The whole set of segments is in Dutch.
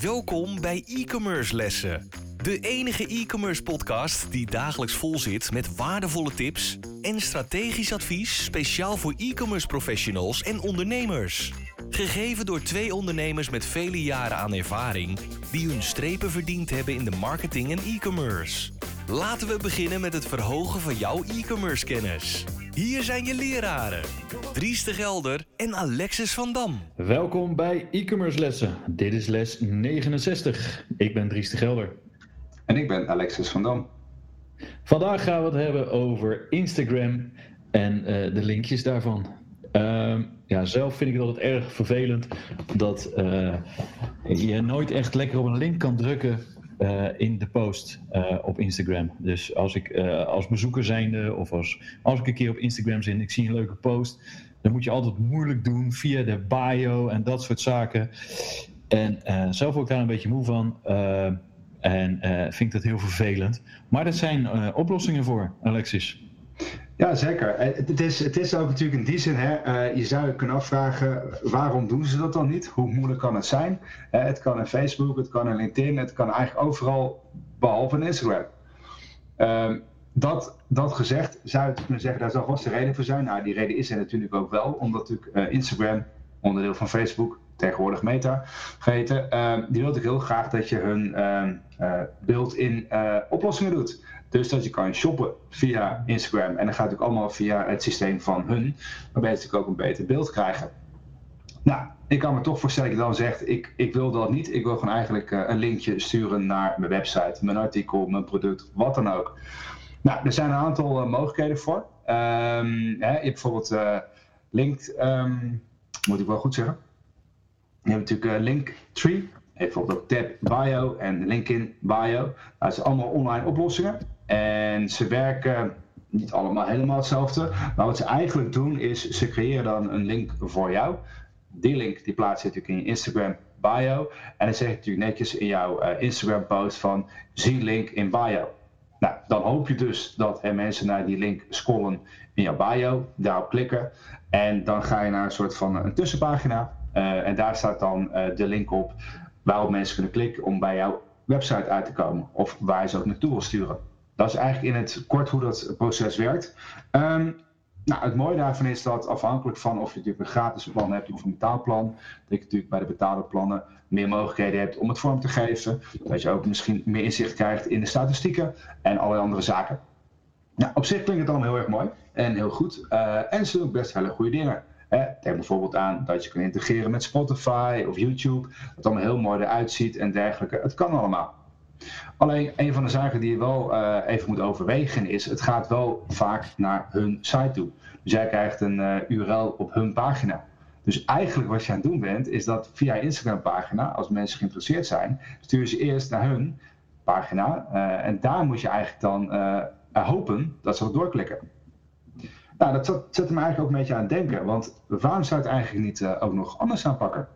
Welkom bij e-commerce lessen. De enige e-commerce podcast die dagelijks vol zit met waardevolle tips en strategisch advies speciaal voor e-commerce professionals en ondernemers. Gegeven door twee ondernemers met vele jaren aan ervaring die hun strepen verdiend hebben in de marketing en e-commerce. Laten we beginnen met het verhogen van jouw e-commerce kennis. Hier zijn je leraren, Dries de Gelder en Alexis van Dam. Welkom bij e-commerce lessen. Dit is les 69. Ik ben Dries de Gelder. En ik ben Alexis van Dam. Vandaag gaan we het hebben over Instagram en uh, de linkjes daarvan. Uh, ja, zelf vind ik het altijd erg vervelend dat uh, je nooit echt lekker op een link kan drukken uh, in de post uh, op Instagram. Dus als ik uh, als bezoeker zijnde of als, als ik een keer op Instagram zit en ik zie een leuke post, dan moet je altijd moeilijk doen via de bio en dat soort zaken. En zelf word ik daar een beetje moe van en vind ik dat heel vervelend. Maar er zijn oplossingen voor, Alexis. Ja, zeker. Het is, het is ook natuurlijk in die zin, hè, uh, je zou je kunnen afvragen, waarom doen ze dat dan niet? Hoe moeilijk kan het zijn? Uh, het kan in Facebook, het kan in LinkedIn, het kan eigenlijk overal, behalve in Instagram. Uh, dat, dat gezegd, zou je kunnen zeggen, daar zal vast een reden voor zijn. Nou, die reden is er natuurlijk ook wel, omdat natuurlijk eh, Instagram, onderdeel van Facebook, tegenwoordig Meta geheten, die wil ik heel graag dat je hun beeld in oplossingen doet. Dus dat je kan shoppen via Instagram. En dan gaat ook allemaal via het systeem van hun. Waarbij je natuurlijk ook een beter beeld krijgen. Nou, ik kan me toch voorstellen dat je dan zegt, ik, ik wil dat niet. Ik wil gewoon eigenlijk uh, een linkje sturen naar mijn website, mijn artikel, mijn product, wat dan ook. Nou, er zijn een aantal mogelijkheden voor. Um, hè, je bijvoorbeeld uh, moet ik wel goed zeggen. Je hebt natuurlijk Linktree. Bijvoorbeeld ook Tab Bio en LinkedIn Bio. Dat zijn allemaal online oplossingen. En ze werken niet allemaal helemaal hetzelfde. Maar wat ze eigenlijk doen is, ze creëren dan een link voor jou. Die link die plaats je natuurlijk in je Instagram bio. En dan zeg je natuurlijk netjes in jouw uh, Instagram post van zie link in bio. Nou, dan hoop je dus dat er mensen naar die link scrollen in jouw bio, daarop klikken. En dan ga je naar een soort van een tussenpagina. Uh, en daar staat dan uh, de link op waarop mensen kunnen klikken om bij jouw website uit te komen. Of waar je ze ook naartoe wil sturen. Dat is eigenlijk in het kort hoe dat proces werkt. Um, nou, het mooie daarvan is dat afhankelijk van of je natuurlijk een gratis plan hebt of een betaalplan, dat je natuurlijk bij de betaalde plannen meer mogelijkheden hebt om het vorm te geven. Dat je ook misschien meer inzicht krijgt in de statistieken en allerlei andere zaken. Nou, op zich klinkt het allemaal heel erg mooi en heel goed. Uh, en ze doen best hele goede dingen. Denk bijvoorbeeld aan dat je kunt integreren met Spotify of YouTube. Dat het allemaal heel mooi eruit ziet en dergelijke. Het kan allemaal. Alleen een van de zaken die je wel uh, even moet overwegen is, het gaat wel vaak naar hun site toe. Dus jij krijgt een uh, URL op hun pagina. Dus eigenlijk wat je aan het doen bent, is dat via je Instagram pagina, als mensen geïnteresseerd zijn, stuur ze eerst naar hun pagina. Uh, en daar moet je eigenlijk dan hopen dat ze wat doorklikken. Nou, dat zet, me eigenlijk ook een beetje aan het denken. Want waarom zou je het eigenlijk niet ook nog anders aanpakken?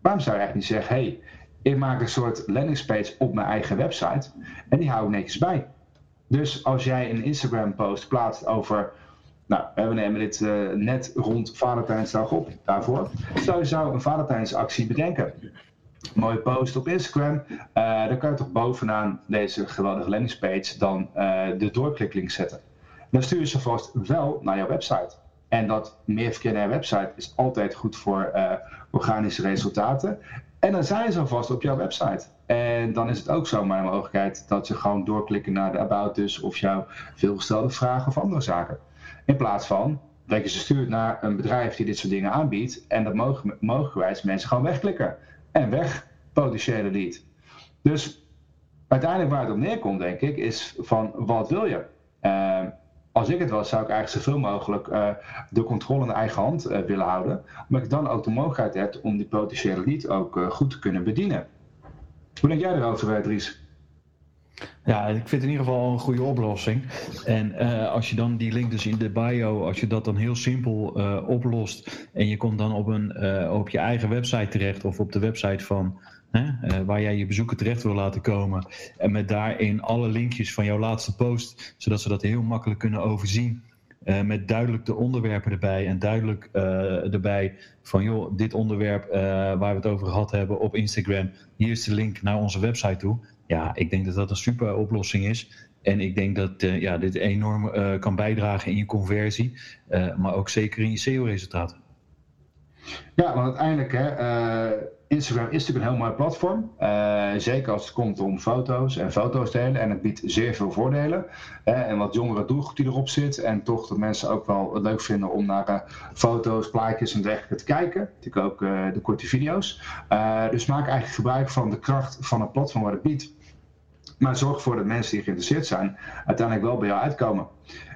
Waarom zou je eigenlijk niet zeggen, hey, ik maak een soort landingspage op mijn eigen website en die hou ik netjes bij. Dus als jij een Instagram post plaatst over, nou, we nemen dit uh, net rond Valentijnsdag op daarvoor, zou je zou een Valentijnsactie bedenken. Mooie post op Instagram, uh, dan kan je toch bovenaan deze geweldige landingspage dan de doorkliklink zetten. Dan stuur je ze vast wel naar jouw website. En dat meer verkeer naar website is altijd goed voor organische resultaten. En dan zijn ze alvast op jouw website. En dan is het ook zomaar een mogelijkheid dat ze gewoon doorklikken naar de About Us of jouw veelgestelde vragen of andere zaken. In plaats van dat je ze stuurt naar een bedrijf die dit soort dingen aanbiedt en dat mogelijkwijs mensen gewoon wegklikken. En weg, potentiële lead. Dus uiteindelijk waar het op neerkomt, denk ik, is van wat wil je? Uh, als ik het was, zou ik eigenlijk zoveel mogelijk uh, de controle in eigen hand uh, willen houden. Omdat ik dan ook de mogelijkheid heb om die potentiële lead ook uh, goed te kunnen bedienen. Hoe denk jij erover, Dries? Ja, ik vind het in ieder geval een goede oplossing. En als je dan die link dus in de bio, als je dat dan heel simpel oplost en je komt dan op, een, op je eigen website terecht of op de website van Hè, waar jij je bezoeker terecht wil laten komen. En met daarin alle linkjes van jouw laatste post, zodat ze dat heel makkelijk kunnen overzien. met duidelijk de onderwerpen erbij en duidelijk erbij van joh, dit onderwerp waar we het over gehad hebben op Instagram, hier is de link naar onze website toe. Ja, ik denk dat dat een super oplossing is. En ik denk dat ja, dit enorm kan bijdragen in je conversie, maar ook zeker in je SEO-resultaten. Ja, want uiteindelijk, hè, uh, Instagram is natuurlijk een heel mooi platform. Uh, zeker als het komt om foto's en foto's delen. En het biedt zeer veel voordelen. En wat jongere doelgroep die erop zit. En toch dat mensen ook wel het leuk vinden om naar foto's, plaatjes en dergelijke te kijken. Natuurlijk ook de korte video's. dus maak eigenlijk gebruik van de kracht van het platform wat het biedt. Maar zorg ervoor dat mensen die geïnteresseerd zijn uiteindelijk wel bij jou uitkomen.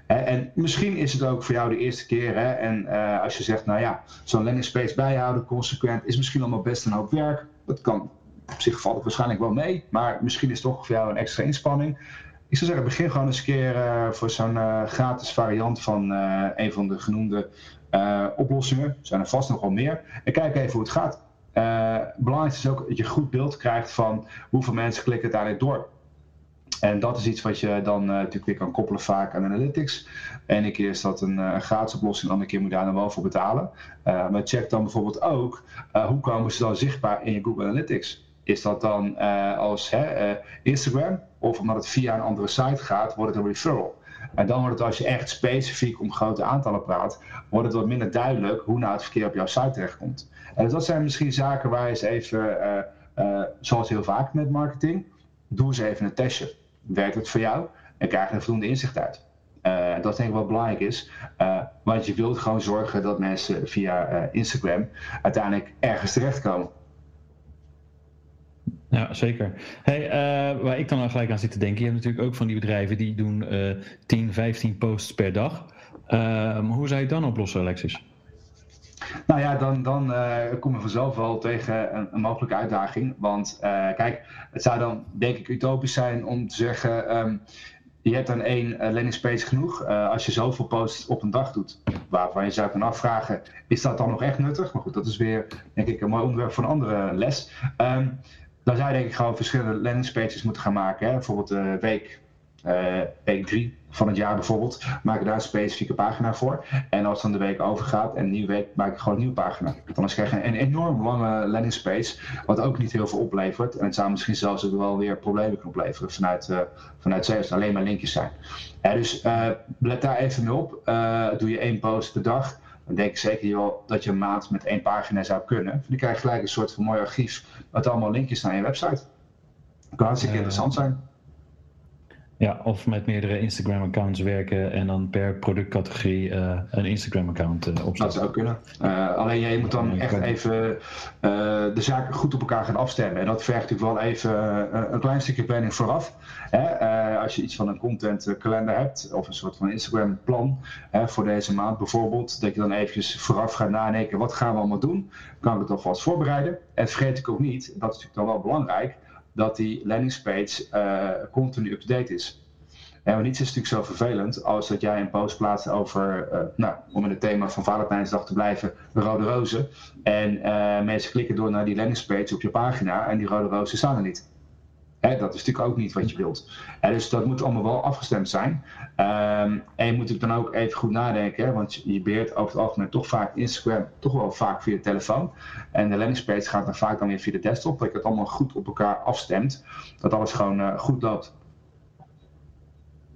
En misschien is het ook voor jou de eerste keer. Hè? En uh, als je zegt, nou ja, zo'n landing space bijhouden, consequent, is misschien allemaal best een hoop werk. Dat kan op zich valt waarschijnlijk wel mee, maar misschien is het toch voor jou een extra inspanning. Ik zou zeggen, begin gewoon eens een keer uh, voor zo'n uh, gratis variant van een van de genoemde oplossingen. Er zijn er vast nog wel meer. En kijk even hoe het gaat. belangrijk is ook dat je goed beeld krijgt van hoeveel mensen klikken uiteindelijk door. En dat is iets wat je dan uh, natuurlijk weer kan koppelen vaak aan analytics. Ene keer is dat een, gratis oplossing, de andere keer moet je daar dan wel voor betalen. Uh, maar check dan bijvoorbeeld ook hoe komen ze dan zichtbaar in je Google Analytics. Is dat dan als Instagram of omdat het via een andere site gaat, wordt het een referral. En dan wordt het als je echt specifiek om grote aantallen praat, wordt het wat minder duidelijk hoe nou het verkeer op jouw site terechtkomt. En dus dat zijn misschien zaken waar je eens even, zoals heel vaak met marketing, doe eens even een testje werkt het voor jou en krijg je er voldoende inzicht uit. Uh, dat denk ik wat belangrijk is. Uh, want je wilt gewoon zorgen dat mensen via uh, Instagram uiteindelijk ergens terechtkomen. Ja, zeker. Hey, waar ik dan al gelijk aan zit te denken, je hebt natuurlijk ook van die bedrijven die doen 10, 15 posts per dag. Hoe zou je het dan oplossen, Alexis? Nou ja, dan, dan uh, kom je vanzelf wel tegen een, mogelijke uitdaging. Want uh, kijk, het zou dan denk ik utopisch zijn om te zeggen. Um, je hebt dan één uh, landing page genoeg als je zoveel posts op een dag doet. Waarvan je zou kunnen afvragen, is dat dan nog echt nuttig? Maar goed, dat is weer denk ik een mooi onderwerp voor een andere les. Um, dan zou je denk ik gewoon verschillende landing pages moeten gaan maken. Hè? Bijvoorbeeld week week 3 van het jaar bijvoorbeeld, maak ik daar een specifieke pagina voor. En als dan de week overgaat en een nieuwe week, maak ik gewoon een nieuwe pagina. Dan krijg je een enorm lange landing space, wat ook niet heel veel oplevert. En het zou misschien zelfs ook wel weer problemen kunnen opleveren vanuit, uh, vanuit sales, alleen maar linkjes zijn. Dus uh, let daar even mee op. doe je één post per dag, dan denk ik zeker wel dat je een maand met één pagina zou kunnen. Dan krijg je gelijk een soort van mooi archief met allemaal linkjes naar je website. Dat kan hartstikke interessant zijn. Ja, of met meerdere Instagram-accounts werken en dan per productcategorie uh, een Instagram-account uh, opzetten. Dat zou kunnen. Uh, alleen je moet dan echt even de zaken goed op elkaar gaan afstemmen. En dat vergt natuurlijk wel even een klein stukje planning vooraf. Hè? als je iets van een contentkalender hebt, of een soort van Instagram-plan voor deze maand bijvoorbeeld, dat je dan eventjes vooraf gaat nadenken, wat gaan we allemaal doen? Kan ik het alvast voorbereiden? En vergeet ik ook niet, dat is natuurlijk dan wel belangrijk, dat die landingspage uh, continu up-to-date is. En want niets is natuurlijk zo vervelend als dat jij een post plaatst over, uh, nou, om in het thema van Valentijnsdag te blijven, de rode rozen. En uh, mensen klikken door naar die landingspage op je pagina en die rode rozen staan er niet. Hè, dat is natuurlijk ook niet wat je wilt. Dus dat moet allemaal wel afgestemd zijn. Um, en je moet natuurlijk dan ook even goed nadenken, hè, want je beheert over het algemeen toch vaak Instagram, toch wel vaak via de telefoon. En de landingspage gaat dan vaak dan weer via de desktop, dat je het allemaal goed op elkaar afstemt, dat alles gewoon uh, goed loopt.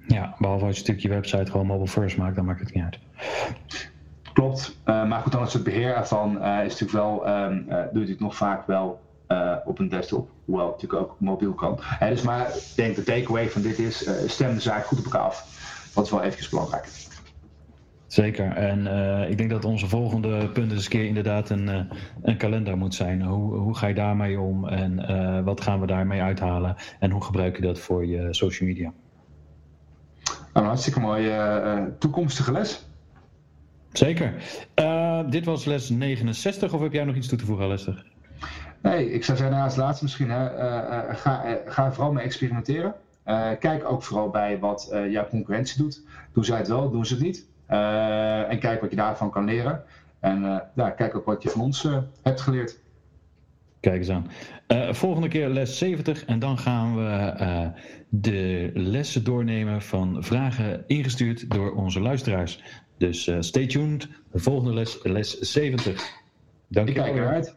Ja, behalve als je natuurlijk je website gewoon mobile first maakt, dan maakt het niet uit. Klopt, uh, maar goed, dan is het beheer ervan uh, is natuurlijk wel, um, doe je het nog vaak wel uh, op een desktop. Hoewel het natuurlijk ook mobiel kan. He, dus maar ik denk de takeaway van dit is, uh, stem de zaak goed op elkaar af. Dat is wel eventjes belangrijk. Zeker. En uh, ik denk dat onze volgende punt eens een keer inderdaad een, een kalender moet zijn. Hoe, hoe ga je daarmee om en wat gaan we daarmee uithalen? En hoe gebruik je dat voor je social media? Nou, hartstikke mooie toekomstige les. Zeker. dit was les 69 of heb jij nog iets toe te voegen, Lester? Nee, ik zou zeggen, nou, als laatste misschien, hè, uh, uh, ga, uh, ga vooral mee experimenteren. kijk ook vooral bij wat jouw concurrentie doet. Doen zij het wel, doen ze het niet? en kijk wat je daarvan kan leren. En ja, kijk ook wat je van ons hebt geleerd. Kijk eens aan. Uh, volgende keer les 70 en dan gaan we uh, de lessen doornemen van vragen ingestuurd door onze luisteraars. Dus uh, stay tuned. De volgende les, les 70. Dank je wel. Ik kijk eruit.